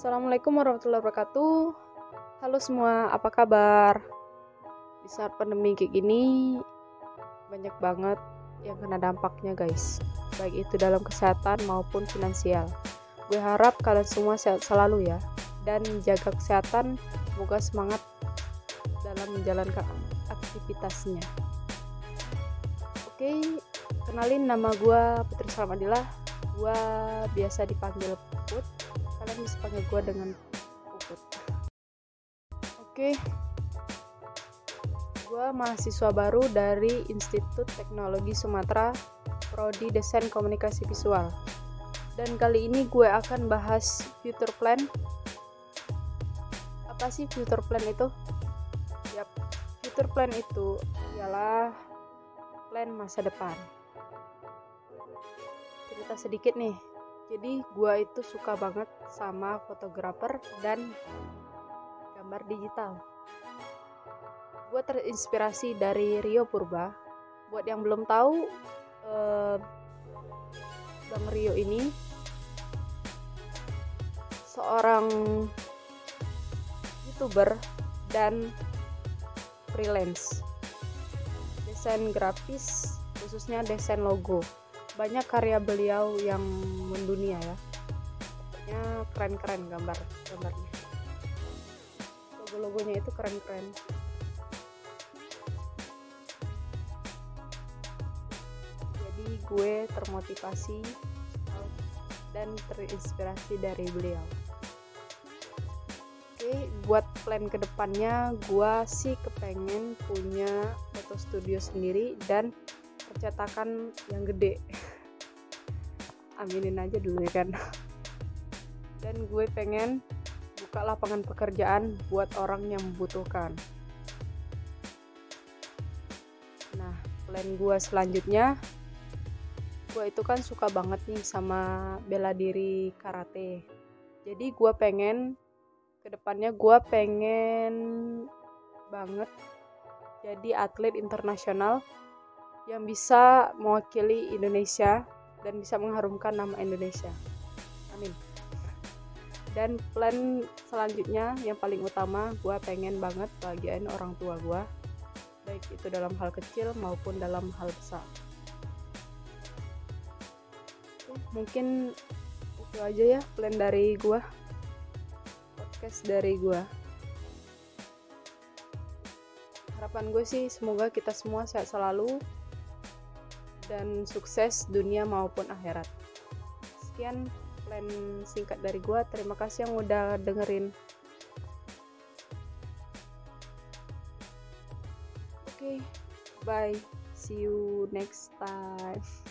Assalamualaikum warahmatullahi wabarakatuh. Halo semua, apa kabar? Di saat pandemi kayak gini, banyak banget yang kena dampaknya guys. Baik itu dalam kesehatan maupun finansial. Gue harap kalian semua sehat selalu ya. Dan jaga kesehatan, semoga semangat dalam menjalankan aktivitasnya. Oke, kenalin nama gue Putri Salamadillah. Gue biasa dipanggil Put kalian bisa panggil gue dengan Puput. Oke. Gue mahasiswa baru dari Institut Teknologi Sumatera Prodi Desain Komunikasi Visual. Dan kali ini gue akan bahas future plan. Apa sih future plan itu? Yap, future plan itu ialah plan masa depan. Cerita sedikit nih jadi gue itu suka banget sama fotografer dan gambar digital. Gue terinspirasi dari Rio Purba. Buat yang belum tahu eh, Bang Rio ini seorang youtuber dan freelance. Desain grafis khususnya desain logo banyak karya beliau yang mendunia ya. Pokoknya keren-keren gambar gambarnya. Logo-logonya itu keren-keren. Jadi gue termotivasi dan terinspirasi dari beliau. Oke buat plan ke depannya gue sih kepengen punya foto studio sendiri dan percetakan yang gede. Aminin aja dulu ya kan. Dan gue pengen buka lapangan pekerjaan buat orang yang membutuhkan. Nah plan gue selanjutnya gue itu kan suka banget nih sama bela diri karate. Jadi gue pengen ke depannya gue pengen banget jadi atlet internasional yang bisa mewakili Indonesia dan bisa mengharumkan nama Indonesia. Amin. Dan plan selanjutnya yang paling utama, gue pengen banget bagian orang tua gue, baik itu dalam hal kecil maupun dalam hal besar. Mungkin itu aja ya plan dari gue, podcast dari gue. Harapan gue sih semoga kita semua sehat selalu, dan sukses dunia maupun akhirat. Sekian plan singkat dari gua. Terima kasih yang udah dengerin. Oke, okay, bye. See you next time.